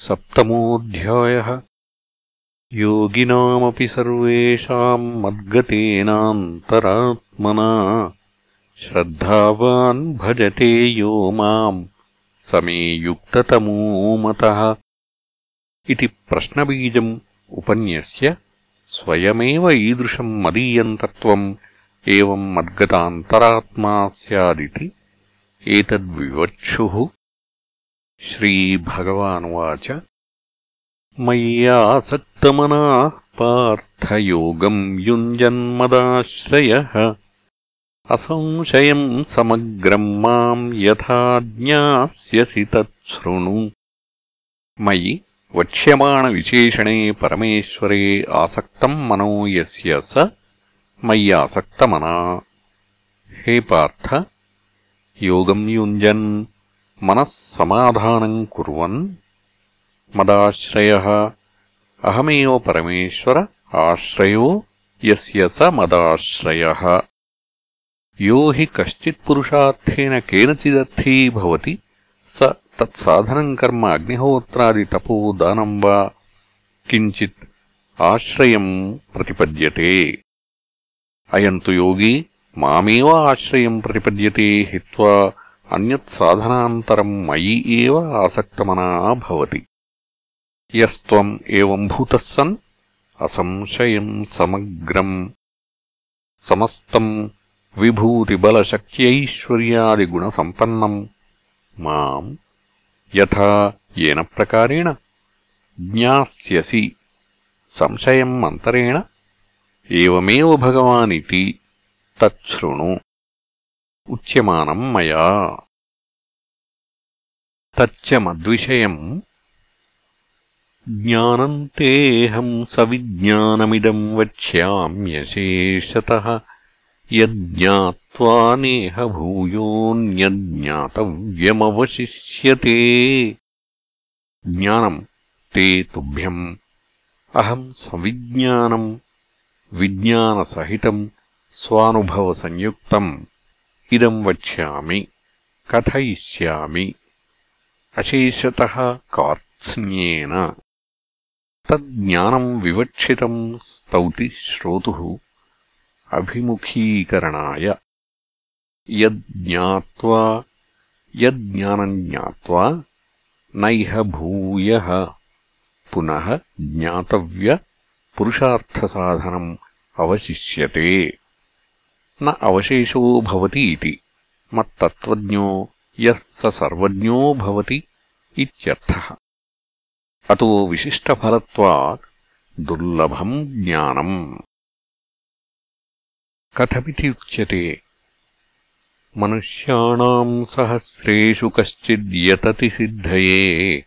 सप्तमोऽध्यायः। योगिनामपि सर्वेषाम् मद्गतेनान्तरात्मना। श्रद्धावान् भजते यो माम् समे युक्ततमो मतः। इति प्रश्नबीजम् उपन्यस्य स्वयमेव ईदृशम् मदीयम् तत्त्वम् एवम् मद्गतान्तरात्मा स्यादिति एतद्विवक्षुः श्रीभगवानुवाच। मय्यासक्तमनाः पार्थयोगम् युञ्जन्मदाश्रयः। असंशयम् समग्रम् माम् यथा ज्ञास्यसि तच्छृणु मयि वक्ष्यमाणविशेषणे परमेश्वरे आसक्तम् मनो यस्य स मय्यासक्तमना। हे पार्थ योगम् युञ्जन् మనస్సమాధానం కుర్వన్ మదాశ్రయ అహమేవ పరమేశ్వర ఆశ్రయో యస్య స మదాశ్రయ యో హి కశ్చిత్ పురుషార్థేన కేనచిదర్థీ భవతి స తత్సాధనం కర్మ అగ్నిహోత్రాది తపో దానం వా కించిత్ ఆశ్రయం ప్రతిపద్యతే అయం తు యోగీ మామేవ ఆశ్రయం ప్రతిపద్యతే హిత్వా అన్యత్సాధనాంతరం మయి ఏవ ఆసక్తమనా భవతి. యస్త్వం ఏవంభూతः సన్ అసంశయం సమగ్రం. సమస్తం విభూతిబలశక్త్యైశ్వర్యాదిగుణసంపన్నం. మాం యథా ప్రకారేణ జ్ఞాస్యసి. సంశయమంతరేణ ఏమే ఏవమేవ భగవానితి తచ్ఛృణు ఉచ్యమానం మయా. తచ్చ మద్విషయం జ్ఞానం తేహం సవిజ్ఞానమిదం వక్ష్యామ్యశేషత యజ్ఞాత్వా నేహ భూయోన్యజ్ఞాతవ్యమవశిష్యతే. జ్ఞానం తే తుభ్యం అహం సవిజ్ఞానం విజ్ఞానసహితం స్వానుభవసంయుక్తం इदम् वक्ष्यामि कथयिष्यामि। अशेषतः कार्त्स्न्येन तज्ज्ञानम् विवक्षितम् स्तौति श्रोतुः अभिमुखीकरणाय यज्ज्ञात्वा यज्ज्ञानम् ज्ञात्वा नैह भूयः। पुनः ज्ञातव्यपुरुषार्थसाधनम् अवशिष्यते न अवशेषो भवति इति। मत्तत्त्वज्ञो यः स सर्वज्ञो भवति इत्यर्थः। अतो विशिष्टफलत्वात् दुर्लभम् ज्ञानम्। कथमिति उच्यते मनुष्याणाम् सहस्रेषु कश्चिद्यतति सिद्धये।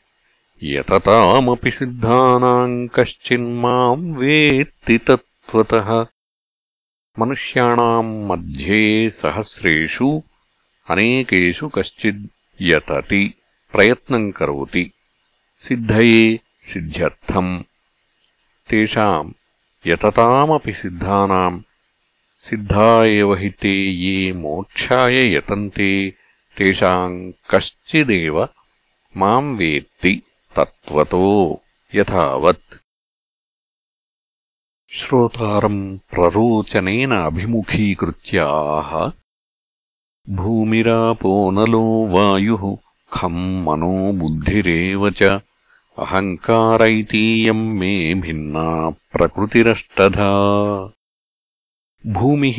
यततामपि सिद्धानाम् कश्चिन्माम् वेत्ति तत्त्वतः। मनुष्याणाम् मध्ये सहस्रेषु अनेकेषु कश्चिद् यतति प्रयत्नम् करोति। सिद्धये सिद्ध्यर्थम्। तेषाम् यततामपि सिद्धानाम् सिद्धा एव हि ते ये मोक्षाय यतन्ते तेषाम् कश्चिदेव माम् वेत्ति तत्त्वतो यथावत् श्रोतारम् प्ररोचनेन अभिमुखीकृत्याः भूमिरापो नलो वायुः खम् मनो बुद्धिरेव च अहङ्कार इतीयम् मे भिन्ना प्रकृतिरष्टधा भूमिः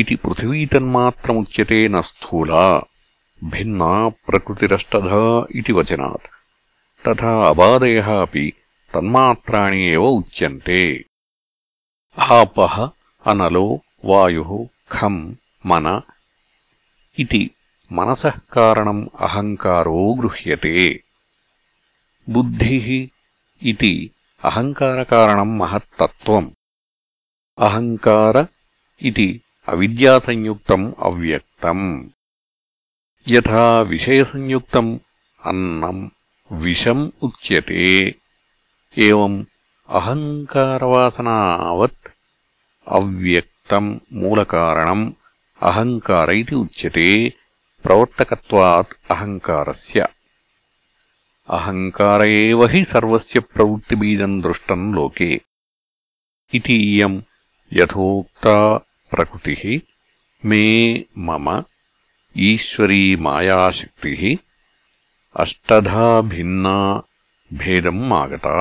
इति पृथिवीतन्मात्रमुच्यते न स्थूला भिन्ना प्रकृतिरष्टधा इति वचनात् तथा अबादयः अपि तन्मात्राणि एव उच्यन्ते आपः अनलो वायुः खम् मन इति मनसः कारणम् अहङ्कारो गृह्यते बुद्धिः इति अहङ्कारकारणम् महत्तत्त्वम् अहङ्कार इति अविद्यासंयुक्तम् अव्यक्तम् यथा विषयसंयुक्तम् अन्नम् विषम् उच्यते एवम् अहङ्कारवासनावत् अव्यक्तम् मूलकारणम् अहङ्कार इति उच्यते प्रवर्तकत्वात् अहङ्कारस्य अहङ्कार एव हि सर्वस्य प्रवृत्तिबीजम् दृष्टम् लोके इति इयम् यथोक्ता प्रकृतिः मे मम ईश्वरी मायाशक्तिः अष्टधा भिन्ना भेदम् आगता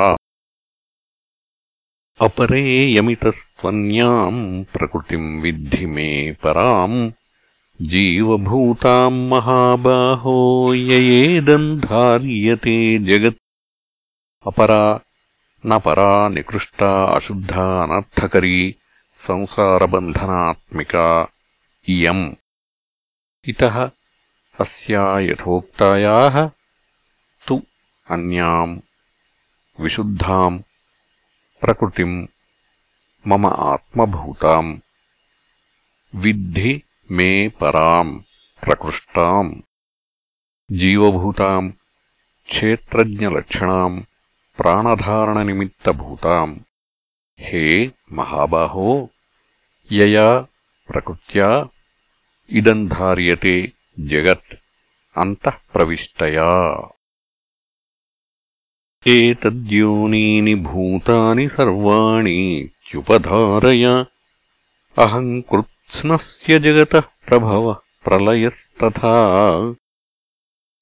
अपरेयमितस्त्वन्याम् प्रकृतिम् विद्धि मे पराम् जीवभूताम् महाबाहो ययेदन्धार्यते जगत्। अपरा न परा निकृष्टा अशुद्धा अनर्थकरी संसारबन्धनात्मिका इयम्। इतः अस्या यथोक्तायाः तु अन्याम् विशुद्धाम् ప్రకృతిం మమ ఆత్మభూతాం విద్ధి మే పరాం ప్రకృష్టాం జీవభూతాం క్షేత్రజ్ఞలక్షణాం ప్రాణధారణనిమిత్తభూతాం హే మహాబాహో యయా ప్రకృత్యా ఇదం ధార్యతే జగత్ అంతఃప్రవిష్టయా एतद्योनीनि भूतानि सर्वाणीत्युपधारय अहम् कृत्स्नस्य जगतः प्रभवः प्रलयस्तथा।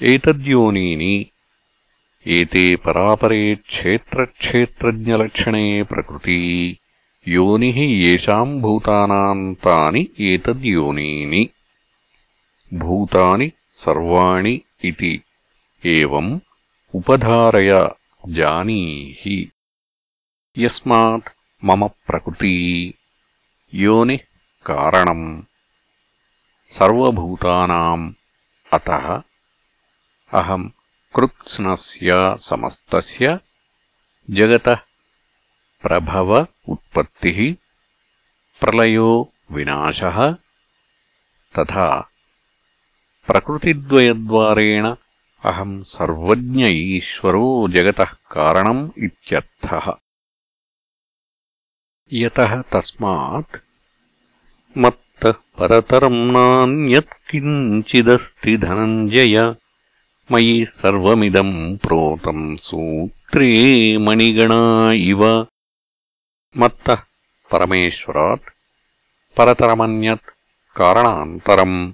एतद्योनीनि एते परापरे क्षेत्रक्षेत्रज्ञलक्षणे प्रकृती। योनिः येषाम् भूतानाम् तानि एतद्योनीनि। भूतानि सर्वाणि इति एवम् उपधारय जानीहि यस्मात् मम प्रकृती योनिः कारणम् सर्वभूतानाम् अतः अहम् कृत्स्नस्य समस्तस्य जगतः प्रभव उत्पत्तिः प्रलयो विनाशः तथा प्रकृतिद्वयद्वारेण अहम् सर्वज्ञ ईश्वरो जगतः कारणम् इत्यर्थः। यतः तस्मात् मत्तः परतरम् नान्यत्किञ्चिदस्ति धनञ्जय। मयि सर्वमिदम् प्रोतम् सूत्रे मणिगणा इव। मत्तः परमेश्वरात् परतरमन्यत् कारणान्तरम्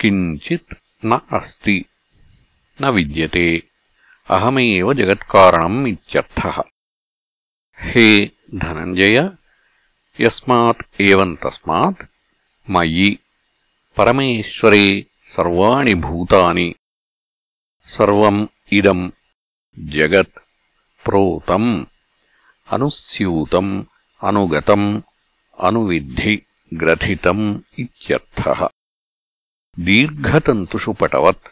किञ्चित् न अस्ति न विद्यते अहमेव जगत्कारणम् इत्यर्थः हे धनञ्जय यस्मात् एवम् तस्मात् मयि परमेश्वरे सर्वाणि भूतानि सर्वम् इदम् जगत् प्रोतम् अनुस्यूतम् अनुगतम् अनुविद्धि ग्रथितम् इत्यर्थः दीर्घतन्तुषु पटवत्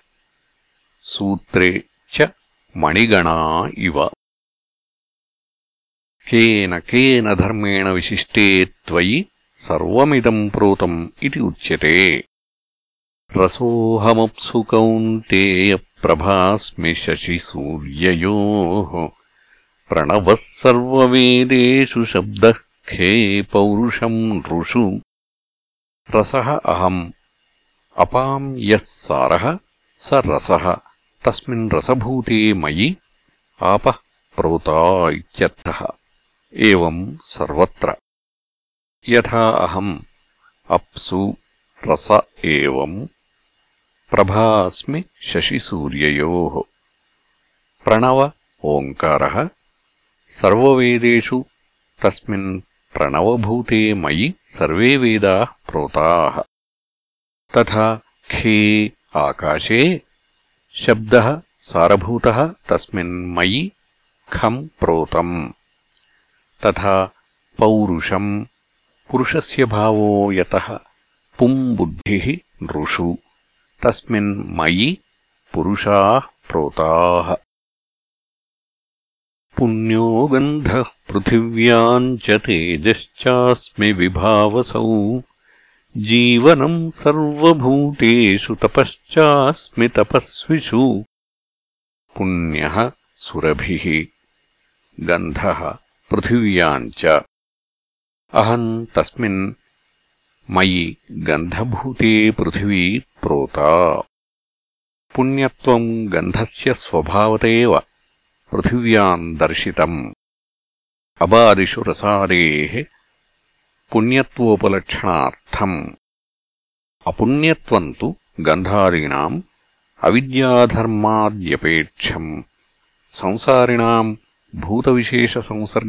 सूत्रे च मणिगणा इव केन केन धर्मेण विशिष्टे त्वयि सर्वमिदम् प्रोतम् इति उच्यते रसोऽहमप्सु कौन्तेयप्रभास्मि शशिसूर्ययोः प्रणवः सर्ववेदेषु शब्दः खे पौरुषम् नृषु रसः अहम् अपाम् यः सारः स रसः तस्मिन् रसभूते मयि आपः प्रोता इत्यर्थः। एवम् सर्वत्र। यथा अहम् अप्सु रस एवम् प्रभा अस्मि शशिसूर्ययोः। प्रणव ओङ्कारः। सर्ववेदेषु तस्मिन् प्रणवभूते मयि सर्वे वेदाः प्रोताः। तथा खे आकाशे शब्दः सारभूतः तस्मिन् मयि खम् प्रोतम्। तथा पौरुषम् पुरुषस्य भावो यतः पुम्बुद्धिः नृषु। तस्मिन् मयि पुरुषाः प्रोताः। पुण्यो गन्धः पृथिव्याम् च तेजश्चास्मि विभावसौ जीवनम् सर्वभूतेषु तपश्चास्मि तपस्विषु। पुण्यः सुरभिः, गन्धः पृथिव्याम् च। अहम् तस्मिन् मयि गन्धभूते पृथिवी प्रोता। पुण्यत्वम् गन्धस्य स्वभावत एव पृथिव्याम् दर्शितम्। अबादिषु रसादेः పుణ్యత్వోపలక్షణార్థం. అపుణ్యత్వం తు గంధారీణాం అవిద్యాధర్మాద్యపేక్షం. సంసారిణాం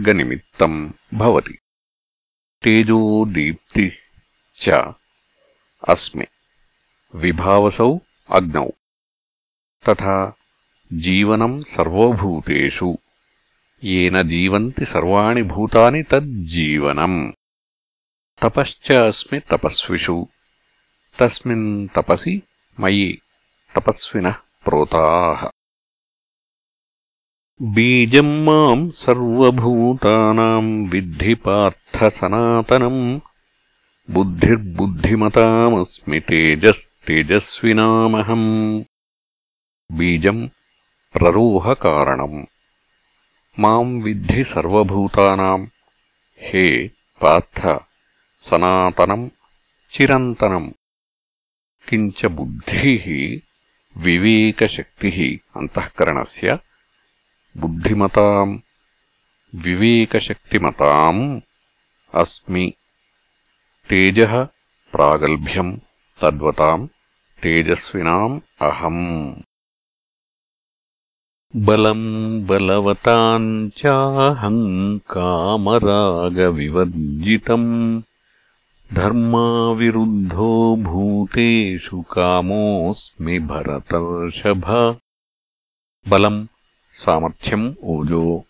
నిమిత్తం భవతి. తేజో దీప్తి చ అస్మి. విభావసౌ అగ్నౌ. తథా జీవనం సర్వభూతేషు. ఏన జీవంతి సర్వాణి భూతాని తజ్జీవనం. तपश्च तपस्विषु। तस्मिन् मयि तपस्विनः प्रोताः। बीजम् माम् सर्वभूतानाम् विद्धि पार्थसनातनम् बुद्धिर्बुद्धिमतामस्मि तेजस्तेजस्विनामहम् बीजम् प्ररोहकारणम्। माम् विद्धि हे पार्थ। సనాతనం చిరంతనం. కించ బుద్ధిः వివేకశక్తిः అంతఃకరణస్య బుద్ధిమతాం వివేకశక్తిమతాం అస్మి. తేజ ప్రాగల్భ్యం తద్వతాం తేజస్వినాం అహం. బలం బలవతాం చాహం కామరాగవివర్జితం धर्माविरुद्धो भूतेषु कामोऽस्मि भरतर्षभ। बलम् सामर्थ्यम् ओजो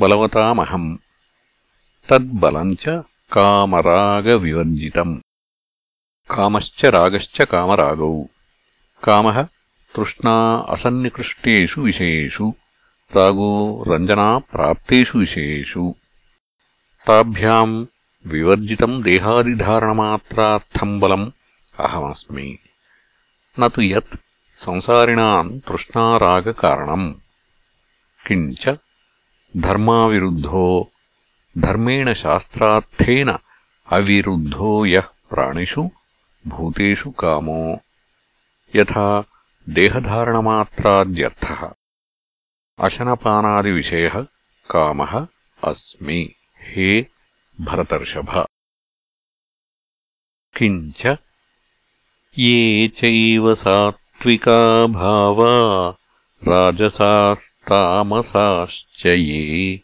बलवतामहम्। तद्बलम् च कामरागविवर्जितम्। कामश्च रागश्च कामरागौ। कामः तृष्णा असन्निकृष्टेषु विषयेषु रागो रञ्जनाप्राप्तेषु विषयेषु। ताभ्याम् विवर्जितम् देहादिधारणमात्रार्थम् बलम् अहमस्मि। न तु यत् संसारिणाम् तृष्णारागकारणम्। किञ्च धर्माविरुद्धो धर्मेण शास्त्रार्थेन अविरुद्धो यः प्राणिषु भूतेषु कामो। यथा देहधारणमात्राद्यर्थः। अशनपानादिविषयः कामः अस्मि। हे भरतर्षभ। किञ्च ये चैव सात्विका भावा राजसास्तामसाश्च ये।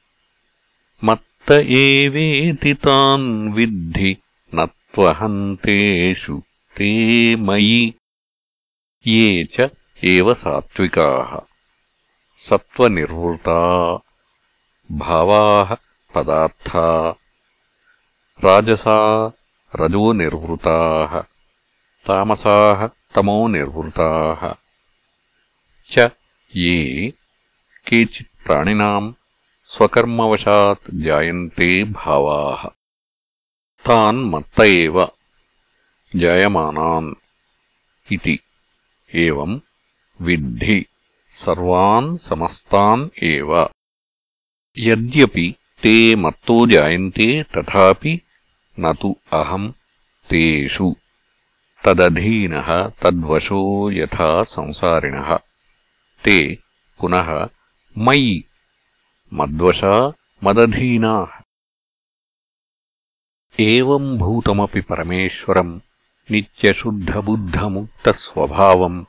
मत्त एवेति तान् विद्धि न त्वहन्तेषु ते मयि। ये च एव सात्विकाः सत्त्वनिर्वृता भावाः पदार्था రాజసా రజో నిర్వృతాः తామసా తమో నిర్వృతాः. చ ఏ కేచిత్ ప్రాణినాం స్వకర్మవశాత్ జాయంతే భావా. తాన్ మత్త జాయమానాన్ ఇతి ఏవం విద్ధి సర్వాన్ సమస్తాన్ ఏవ. యద్యపి తే మత్తో జాయంతే తథాపి न तु अहम् तेषु। तदधीनः तद्वशो यथा संसारिणः। ते पुनः मयि। मद्वशा मदधीनाः। एवम् भूतमपि परमेश्वरम् नित्यशुद्धबुद्धमुक्तस्वभावम्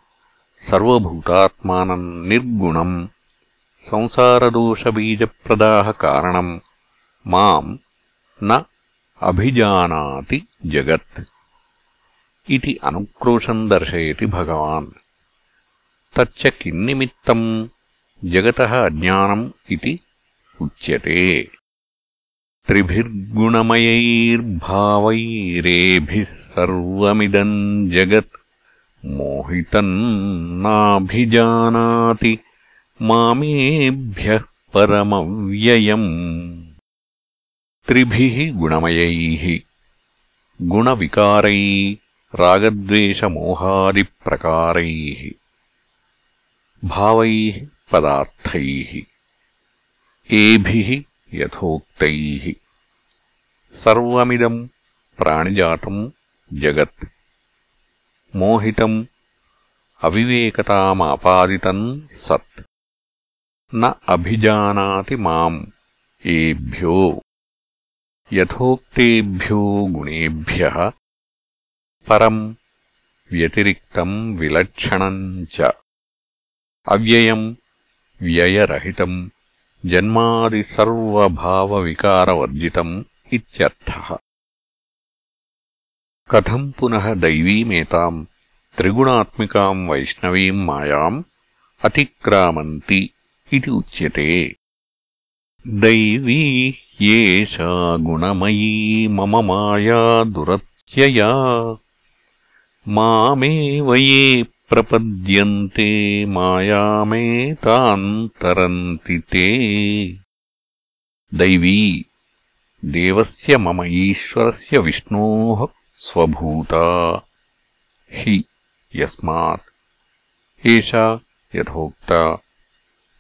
सर्वभूतात्मानम् निर्गुणम् संसारदोषबीजप्रदाहकारणम्। माम् न अभिजानाति जगत् इति अनुक्रोशम् दर्शयति भगवान्। तच्च किन्निमित्तम् जगतः अज्ञानम् इति उच्यते। त्रिभिर्गुणमयैर्भावैरेभिः सर्वमिदम् जगत् मोहितम् नाभिजानाति मामेभ्यः परमव्ययम् त्रिभिः गुणमयैः गुणविकारैरागद्वेषमोहादिप्रकारैः भावैः पदार्थैः एभिः यथोक्तैः सर्वमिदम् प्राणिजातम् जगत् मोहितम् अविवेकतामापादितम् सत् न अभिजानाति माम् एभ्यो యథోక్తేభ్यो గుణేభ్యः పరम् వ్యతిరిక్తम् విలక్షణम् च అవ్యయం వ్యయరహితం జన్మాదిసర్వభావవికారవర్జితम् ఇత్యర్థः. కథం పునః దైవీమేతాం త్రిగుణాత్మికాం వైష్ణవీం మాయాం అతిక్రామంతి ఇది ఉచ్యతే. దైవీ येषा गुणमयी मम माया दुरत्यया। मामेव ये प्रपद्यन्ते मायामेतान्तरन्ति ते। दैवी देवस्य मम ईश्वरस्य विष्णोः स्वभूता। हि यस्मात्। एषा यथोक्ता।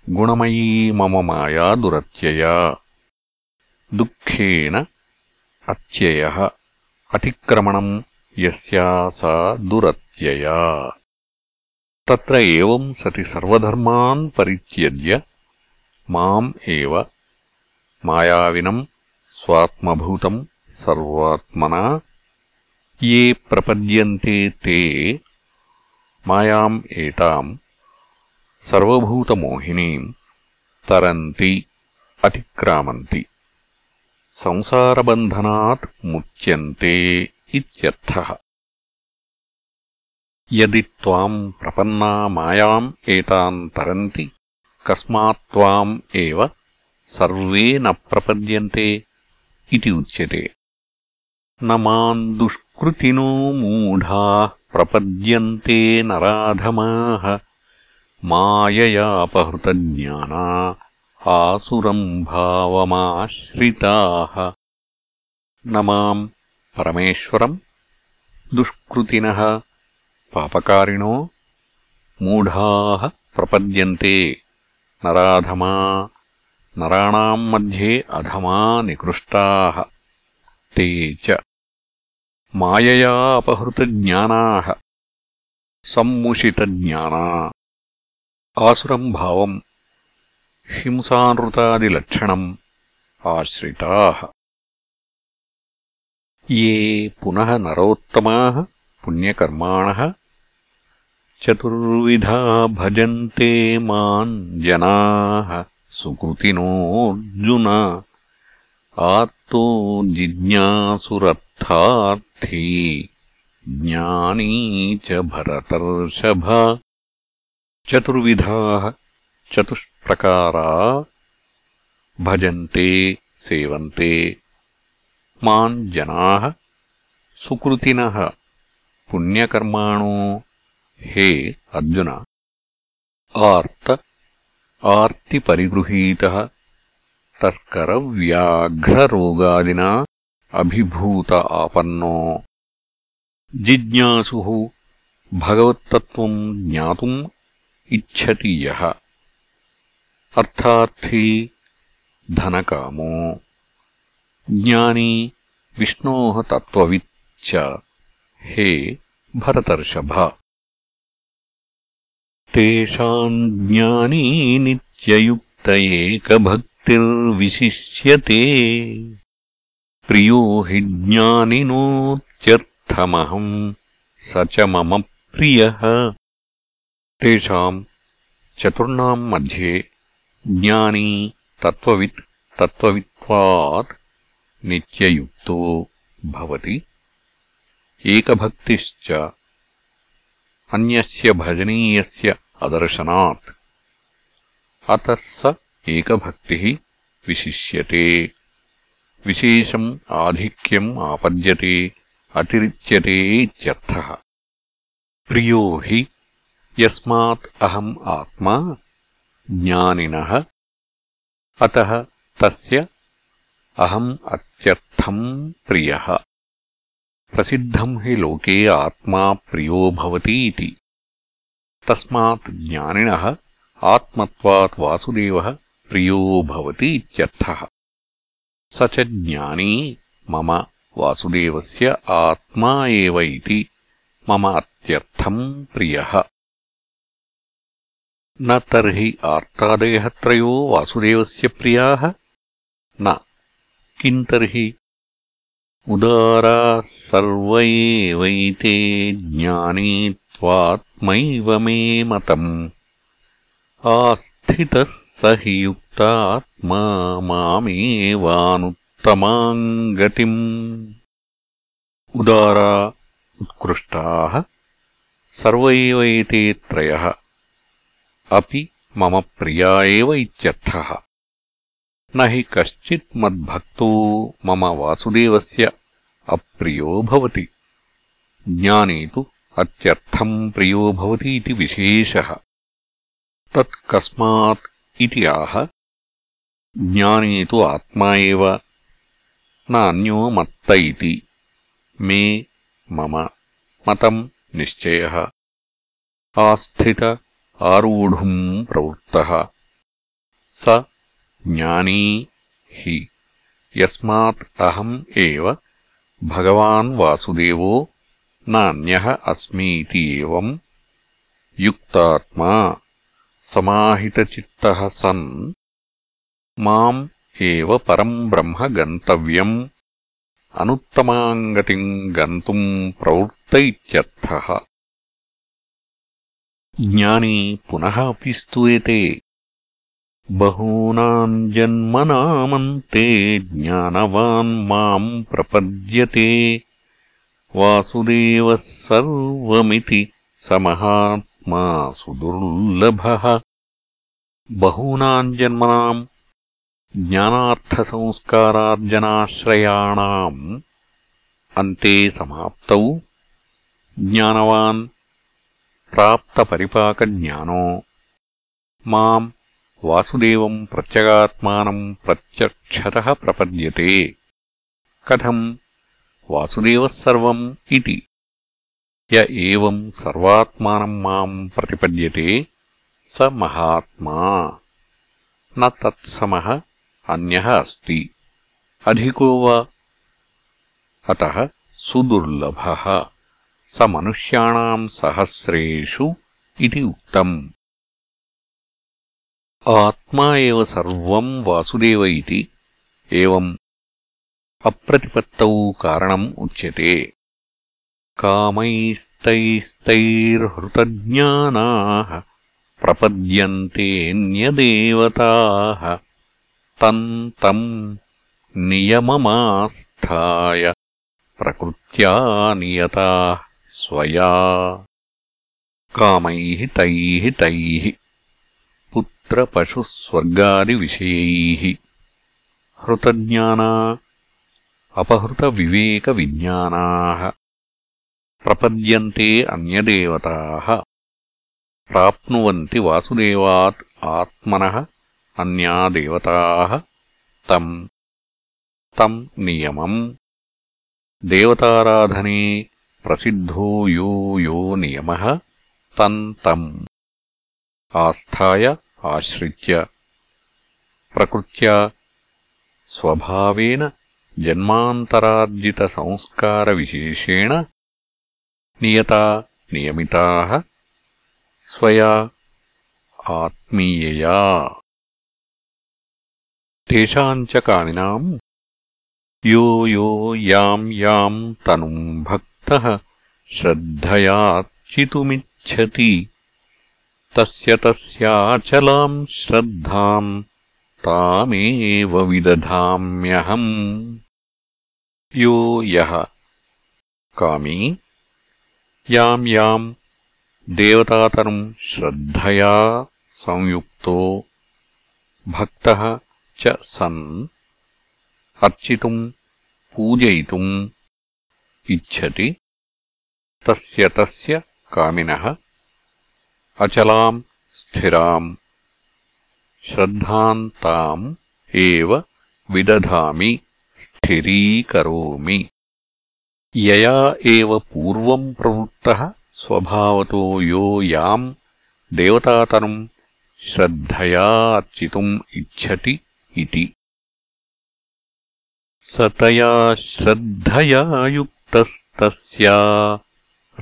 गुणमयी मम माया दुरत्यया दुःखेन अत्ययः। अतिक्रमणम् यस्या सा दुरत्यया। तत्र एवम् सति सर्वधर्मान् परित्यज्य माम् एव मायाविनम् स्वात्मभूतम् सर्वात्मना। ये प्रपद्यन्ते ते मायाम् एताम् सर्वभूतमोहिनीम् तरन्ति, अतिक्रामन्ति। సంసారబంధనాత్ ముచ్యంతే ఇత్యర్థः. యది త్వాం ప్రపన్నా మాయాం ఏతాం తరంతి కస్మాత్వాం ఏవ సర్వే న ప్రపద్యంతే ఇది ఉచ్యతే. నమాన్ దుష్కృతినో మూఢా ప్రపద్యంతే నరాధమాః. మాయయాపహృతజ్ఞానా आसुरम् भावमाश्रिताः। न माम् परमेश्वरम् दुष्कृतिनः पापकारिणो मूढाः प्रपद्यन्ते। नराधमा नराणाम् मध्ये अधमा निकृष्टाः। ते च मायया अपहृतज्ञानाः। सम्मुषितज्ञाना। आसुरम् भावम्। हिंसानृतादिलक्षणम् आश्रिताः। ये पुनः नरोत्तमाः पुण्यकर्माणः चतुर्विधा भजन्ते माम् जनाः सुकृतिनोऽर्जुन आत्तो जिज्ञासुरर्थार्थी ज्ञानी च भरतर्षभ। चतुर्विधाः చతుష్ప్రకారా భజంతే సేవంతే మాన్ జనా సుకృతిన పుణ్యకర్మాణో హే అర్జున ఆర్త ఆర్తిపరిగృహీతः తస్కరవ్యాఘ్రరోగాదినా అభిభూత ఆపన్నో జిజ్ఞాసు భగవత్తత్వం జ్ఞాతుం ఇచ్చతి యः अर्थार्थी धनकामो। ज्ञानी विष्णोः तत्त्वविच्च हे भरतर्षभ। तेषाम् ज्ञानी नित्ययुक्त एकभक्तिर्विशिष्यते। प्रियो हि ज्ञानिनोत्यर्थमहम् स च मम प्रियः। तेषाम् चतुर्णाम् मध्ये ज्ञानी तत्त्ववित् तत्त्ववित्त्वात् नित्ययुक्तो भवति। एकभक्तिश्च अन्यस्य भजनीयस्य अदर्शनात्। अतः स एकभक्तिः विशिष्यते। विशेषम् आधिक्यम् आपद्यते, अतिरिच्यते इत्यर्थः। प्रियो हि, यस्मात् अहम् आत्मा ఆత్మా జ్ఞానినः అతः తస్య అహం అత్యర్థం ప్రియः ప్రసిద్ధం హి లోకే ఆత్మా ప్రియో భవతి ఇతి తస్మాత్ జ్ఞానిన ఆత్మత్వాత్ వాసుదేవ ప్రియో భవతి ఇత్యర్థः స చ జ్ఞానీ మమ వాసుదేవస్య ఆత్మా ఏవ ఇతి మమ అత్యర్థం ప్రియः न तर्हि आर्तादयः त्रयो वासुदेवस्य प्रियाः। न। किम् तर्हि? उदाराः सर्व एवैते ज्ञाने त्वात्मैव मे मतम्। आस्थितः स हि युक्तात्मा मामेवानुत्तमाम् गतिम् उदारा उत्कृष्टाः। सर्व एव एते त्रयः अपि मम प्रिया एव इत्यर्थः न हि कश्चित् मद्भक्तो मम वासुदेवस्य अप्रियो भवति ज्ञाने तु अत्यर्थम् प्रियो भवति इति विशेषः तत् कस्मात् इति आह ज्ञाने तु आत्मा एव न अन्यो मत्त इति मे मम मतम् निश्चयः आस्थित ఆరుఢుం ప్రవృత్తः. స జ్ఞానీ హి. యస్మాత్ అహం ఏవ. భగవాన్ వాసుదేవో నాణ్యః అస్మీతి ఏవం. యుక్తాత్మా సమాహితచిత్తः సన్. మాం ఏవ పరం బ్రహ్మ గంతవ్యం. అనుత్తమాంగతిం గంతుం ప్రవృత్త ఇత్యర్థः. ज्ञानी पुनः अपि स्तूयते बहूनाम् जन्मनामन्ते ज्ञानवान् माम् प्रपद्यते। वासुदेवः सर्वमिति स महात्मा सुदुर्लभः। बहूनाम् जन्मनाम् ज्ञानार्थसंस्कारार्जनाश्रयाणाम् अन्ते समाप्तौ। ज्ञानवान् ప్రాప్తపరిపాకజ్ఞానో. మాం వాసుదేవం ప్రత్యగాత్మానం ప్రత్యక్షర ప్రపద్యతే. కథం వాసుదేవసర్వం ఇది. యేం సర్వాత్మానం మాం ప్రతిపద్యతే స మహాత్మా. న అన్య అస్తి. అధికో వా. అత సుదుర్లభ. స మనుష్యాం సహస్రేషు ఇది ఉక్తం. ఆత్మా వాసుదేవ అప్రతిపత్త కారణం ఉచ్యతే. కామైస్తైస్తైర్హృతజ్ఞానా ప్రపద్యంతేన్యదేవతాः నియమమాస్థాయ ప్రకృత్యా నియతా स्वया कामैः तैः तैः पुत्रपशुस्वर्गादिविषयैः हृतज्ञाना अपहृतविवेकविज्ञानाः प्रपद्यन्ते अन्यदेवताः प्राप्नुवन्ति वासुदेवात् आत्मनः अन्या देवताः तम् तम् नियमम् देवताराधने प्रसिद्धो यो यो नियमः तम् तम्। आस्थाय आश्रित्य। प्रकृत्या स्वभावेन जन्मान्तरार्जितसंस्कारविशेषेण नियता नियमिताः स्वया आत्मीयया। तेषाम् च कामिनाम्। यो यो याम् याम् तनुम् भक्तः श्रद्धयार्चितुमिच्छति तस्य तस्याचलाम् श्रद्धाम् तामेव विदधाम्यहम्। यो यः। कामी। याम् याम् देवतातनुम् श्रद्धया संयुक्तो भक्तः च सन् अर्चितुम् पूजयितुम् इच्छति तस्य तस्य कामिनः। अचलाम् स्थिराम् श्रद्धाम् ताम् एव विदधामि, स्थिरीकरोमि। यया एव पूर्वम् प्रवृत्तः स्वभावतो यो याम् देवतातनुम् श्रद्धया अर्चितुम् इच्छति इति। स तया श्रद्धया युक्तस्तस्या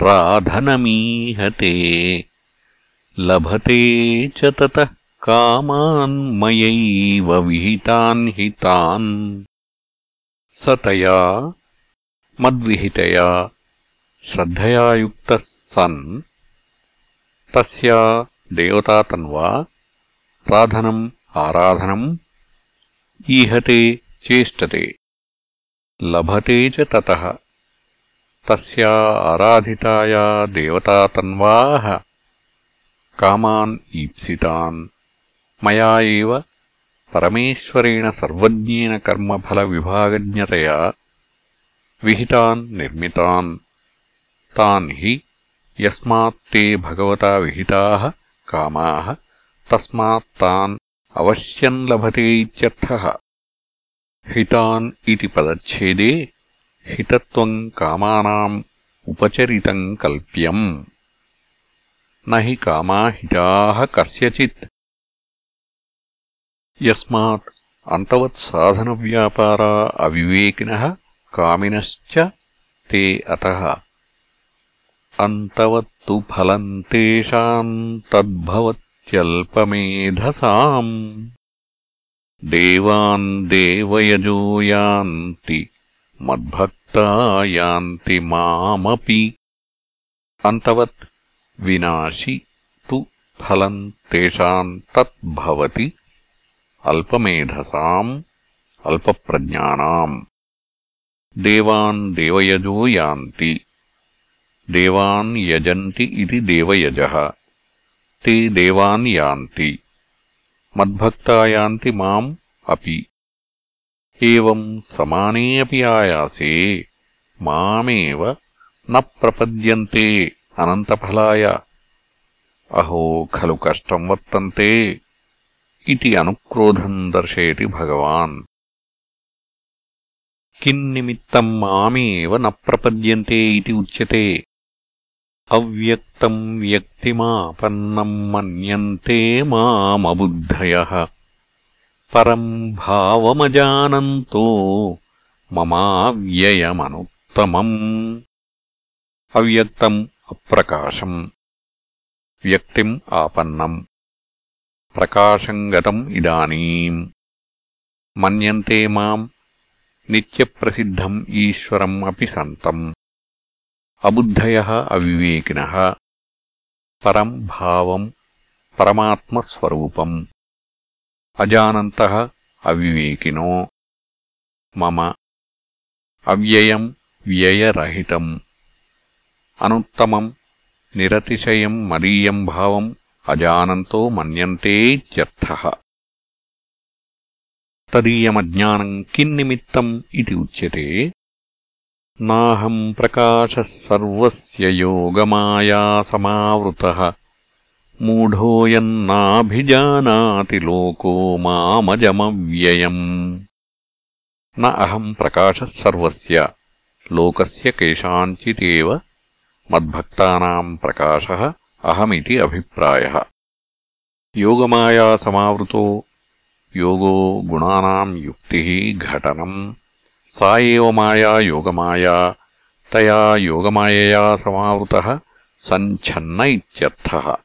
राधनमीहते। लभते च ततः कामान्मयैव विहितान् हितान्। स तया मद्विहितया श्रद्धया युक्तः सन्। तस्या देवतातन्वा राधनम् आराधनम् ईहते चेष्टते। लभते च ततः तस्या आराधिताया देवतातन्वाः कामान् ईप्सितान् मया एव परमेश्वरेण सर्वज्ञेन कर्मफलविभागज्ञतया विहितान् निर्मितान् तान् हि यस्मात् ते भगवता विहिताः कामाः तस्मात् तान् अवश्यम् लभते इत्यर्थः हितान् इति पदच्छेदे हितत्वम् कामानाम् उपचरितम् कल्प्यम्। न हि कामा हिताः कस्यचित्। यस्मात् अन्तवत्साधनव्यापारा अविवेकिनः कामिनश्च ते अतः। अन्तवत्तु फलम् तेषाम् तद्भवत् ल्पमेधसाम् देवान् देवयजो यान्ति मद्भक्ता यान्ति मामपि। अन्तवत् विनाशि तु फलम् तेषाम् तत् भवति। अल्पमेधसाम् अल्पप्रज्ञानाम्। देवान् देवयजो यान्ति। देवान् यजन्ति इति देवयजः। ते देवान् यान्ति। मद्भक्ता यान्ति माम् अपि एवम् समाने अपि आयासे मामेव न प्रपद्यन्ते अनन्तफलाय अहो खलु कष्टम् वर्तन्ते इति अनुक्रोधम् दर्शयति भगवान् किन्निमित्तम् मामेव न प्रपद्यन्ते इति उच्यते अव्यक्तम् व्यक्तिमापन्नम् मन्यन्ते मामबुद्धयः परम् भावमजानन्तो ममाव्ययमनुत्तमम् अव्यक्तम् अप्रकाशम् व्यक्तिम् आपन्नम् प्रकाशम् गतम् इदानीम् मन्यन्ते माम् नित्यप्रसिद्धम् ईश्वरम् अपि सन्तम् अबुद्धयः अविवेकिनः परम् भावम् అజానంతః అవివేకినో మమ అవ్యయం వ్యయరహితం అనుత్తమం నిరతిశయం మరీయం భావం అజానంతో మన్యంతేత్యర్థः తదీయమజ్ఞానం కిన్నిమిత్తం ఇది ఉచ్యతే నాహం ప్రకాశ సర్వస్య యోగమాయా సమావృతః मूढोऽयन्नाभिजानाति लोको मामजमव्ययम्। न अहम् प्रकाशः सर्वस्य, लोकस्य केषाञ्चिदेव मद्भक्तानाम् प्रकाशः अहमिति अभिप्रायः। योगमायासमावृतो योगो गुणानाम् युक्तिः घटनम्। सा एव माया योगमाया, तया योगमायया समावृतः, सञ्छन्न इत्यर्थः।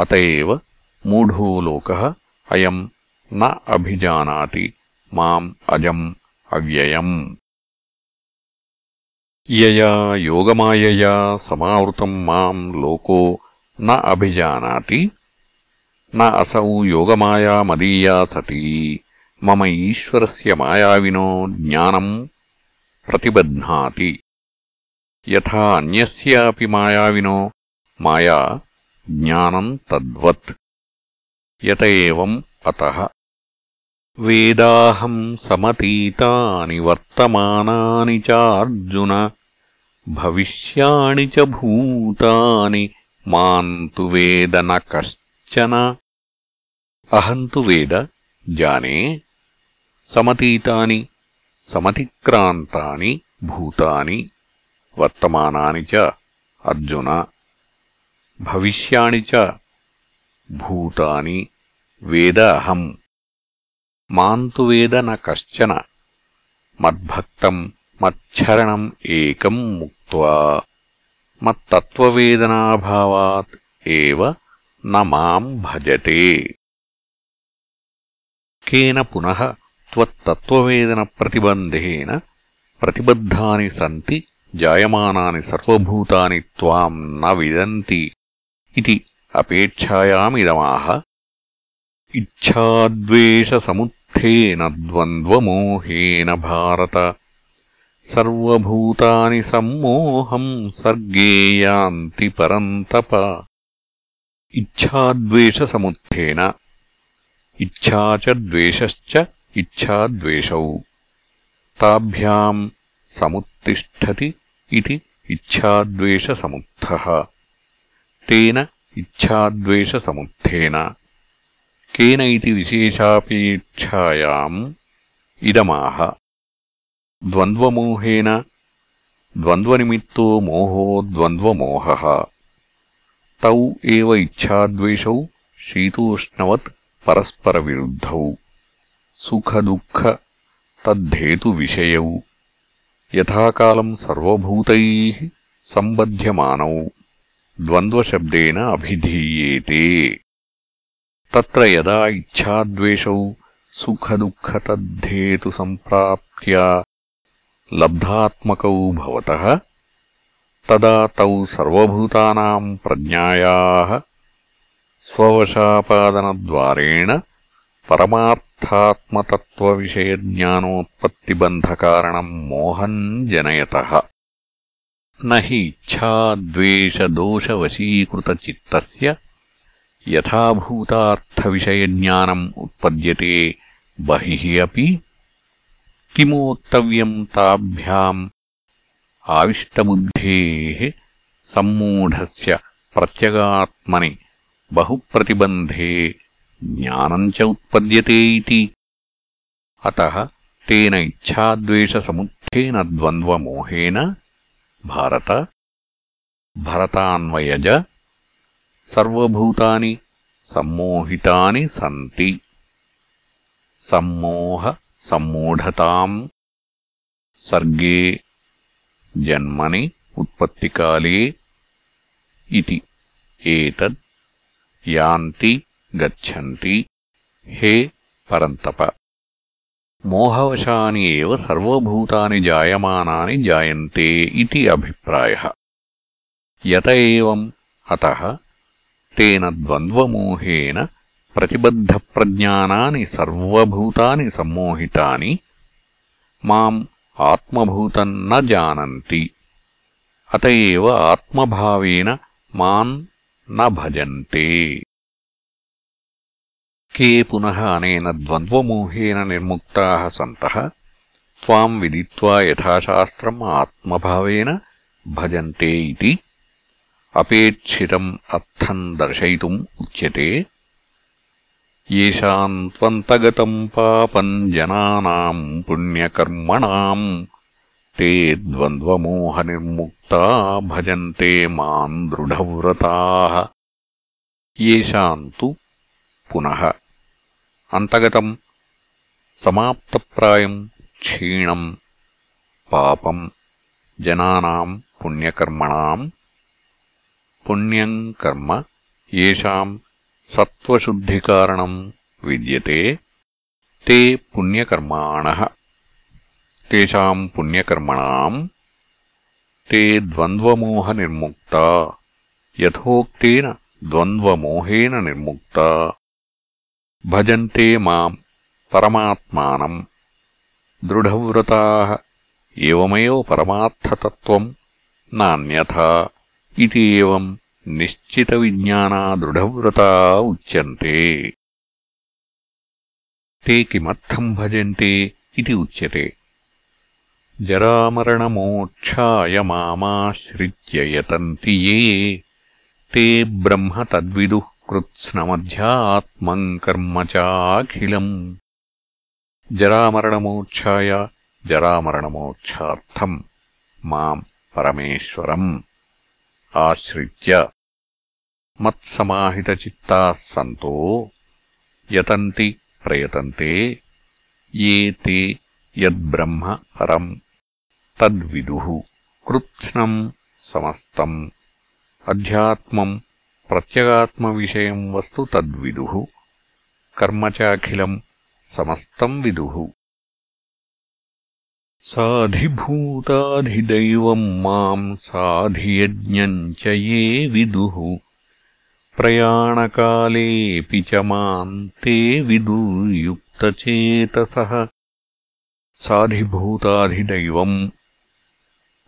अत एव मूढो लोकः अयम् न अभिजानाति माम् अजम् अव्ययम्। यया योगमायया समावृतम् माम् लोको न अभिजानाति न असौ योगमाया मदीया सती। मम ईश्वरस्य मायाविनो ज्ञानम् प्रतिबध्नाति। यथा अन्यस्यापि मायाविनो माया ज्ञानम् तद्वत् यत एवम् अतः वेदाहम् समतीतानि वर्तमानानि चार्जुन भविष्याणि च भूतानि माम् तु वेद न कश्चन अहम् तु वेद जाने समतीतानि समतिक्रान्तानि भूतानि वर्तमानानि च अर्जुन भविष्याणि च भूतानि वेद अहम् माम् तु वेद न कश्चन मद्भक्तम् मच्छरणम् एकम् मुक्त्वा मत्तत्त्ववेदनाभावात् एव न माम् भजते केन पुनः त्वत्तत्त्ववेदनप्रतिबन्धेन प्रतिबद्धानि सन्ति जायमानानि सर्वभूतानि त्वाम् न विदन्ति ఇది అపేక్షాయామిదమాహ. ఇచ్చాద్వేషసముత్న ద్వంద్వమోహేన భారత. సర్వూతాని సమ్మోహం సర్గే యాంతి పరంతప. ఇచ్చాద్వేషసముత్న ఇచ్ఛాచ ద్వేషశ్చ తాభ్యాం సముత్తిష్టతి ఇది ఇచ్ఛాద్వేషసముత్థః तेन इच्छाद्वेषसमुत्थेन केन इति विशेषापेक्षायाम् इदमाह द्वन्द्वमोहेन द्वन्द्वनिमित्तो मोहो द्वन्द्वमोहः तौ एव इच्छाद्वेषौ शीतोष्णवत् परस्परविरुद्धौ सुखदुःख तद्धेतुविषयौ यथाकालम् सर्वभूतैः सम्बध्यमानौ द्वन्द्वशब्देन अभिधीयेते। तत्र यदा इच्छाद्वेषौ सुखदुःखतद्धेतुसम्प्राप्त्या लब्धात्मकौ भवतः तदा तौ सर्वभूतानाम् प्रज्ञायाः स्ववशापादनद्वारेण परमार्थात्मतत्त्वविषयज्ञानोत्पत्तिबन्धकारणम् मोहम् जनयतः न हि इच्छाद्वेषदोषवशीकृतचित्तस्य यथाभूतार्थविषयज्ञानम् उत्पद्यते बहिः अपि। किमु वक्तव्यम् ताभ्याम् आविष्टबुद्धेः सम्मूढस्य प्रत्यगात्मनि बहुप्रतिबन्धे ज्ञानम् च उत्पद्यते इति। अतः तेन इच्छाद्वेषसमुत्थेन द्वन्द्वमोहेन भारत भरतान्वयज सर्वभूतानि सम्मोहितानि सन्ति सम्मोह सम्मूढताम् सर्गे जन्मनि उत्पत्तिकाले इति एतद् यान्ति गच्छन्ति हे परन्तप మోహవశాని ఏవ సర్వభూతాని జాయమానాని జాయంతే ఇది అభిప్రాయ. యత ఏవం అతః తేన ద్వంద్వమోహేన ప్రతిబద్ధప్రజ్ఞానాని సర్వభూతాని సమ్మోహితాని మాం ఆత్మభూతం నీ జానంతి. అత ఆత్మభావేన మాన్ న భజంతే. के पुनः अनेन द्वन्द्वमोहेन निर्मुक्ताः सन्तः त्वाम् विदित्वा यथाशास्त्रम् आत्मभावेन भजन्ते इति अपेक्षितम् अर्थम् दर्शयितुम् उच्यते येषाम् त्वन्तगतम् पापम् जनानाम् पुण्यकर्मणाम् ते द्वन्द्वमोहनिर्मुक्ता भजन्ते माम् दृढव्रताः येषाम् तु पुनः అంతగతం సమాప్తప్రాయం క్షీణం పాపం జనానాం పుణ్యకర్మణాం పుణ్యం కర్మ ఏషాం సత్వశుద్ధికారణం విద్యతే తే పుణ్యకర్మాణ తేషాం పుణ్యకర్మణాం తే ద్వంద్వమోహ నిర్ముక్త యథోక్తేన ద్వంద్వమోహేన నిర్ముక్త భజంతే మాం పరమాత్మానం. దృఢవ్రతాः పరమాత్వం పరమార్థతత్వం నిశ్చిత విజ్ఞానా దృఢవ్రత నిశ్చితవిజ్ఞానా ఉచ్యంతే. తే కిమర్థం భజంతే ఇది ఉచ్యతే. జరామరణమోక్షాయ మామాశ్రిత్యయతంతి ఏ. తే బ్రహ్మ తద్విదుః कृत्स्नमध्यात्मम् कर्म चाखिलम् जरामरणमोक्षाय जरामरणमोक्षार्थम् माम् परमेश्वरम् आश्रित्य मत्समाहितचित्ताः सन्तो यतन्ति प्रयतन्ते ये ते यद्ब्रह्म परम् तद्विदुः कृत्स्नम् समस्तम् अध्यात्मम् प्रत्यगात्मविषयम् वस्तु तद्विदुः कर्म चाखिलम् समस्तम् विदुः। साधिभूताधिदैवम् माम् साधियज्ञम् च ये विदुः प्रयाणकालेऽपि च माम् ते विदुर्युक्तचेतसः। साधिभूताधिदैवम्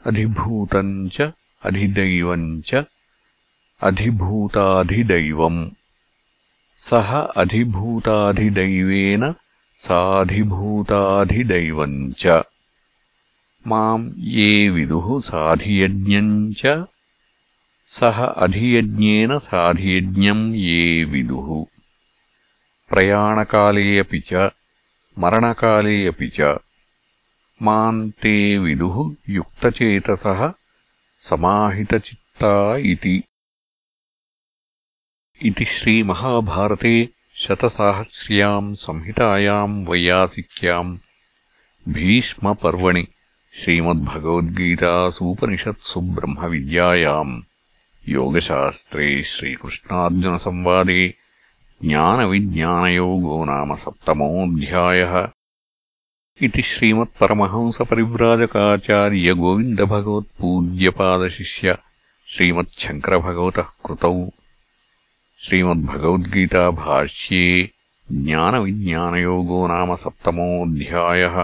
अधिभूतम् च अधिदैवम् च अधिभूताधिदैवम् सः अधिभूताधिदैवेन साधिभूताधिदैवम् च माम् ये विदुः साधियज्ञम् च सः अधियज्ञेन साधियज्ञम् ये विदुः प्रयाणकाले अपि च मरणकाले अपि च माम् ते विदुः युक्तचेतसः समाहितचित्ता इति इति श्रीमहाभारते शतसाहस्र्याम् संहितायाम् वैयासिक्याम् भीष्मपर्वणि श्रीमद्भगवद्गीतासूपनिषत्सु ब्रह्मविद्यायाम् योगशास्त्रे श्रीकृष्णार्जुनसंवादे ज्ञानविज्ञानयोगो नाम सप्तमोऽध्यायः। इति श्रीमत्परमहंसपरिव्राजकाचार्यगोविन्दभगवत्पूज्यपादशिष्य श्रीमच्छङ्करभगवतः कृतौ। श्रीमद्भगवद्गीताभाष्ये ज्ञानविज्ञानयोगो नाम सप्तमोऽध्यायः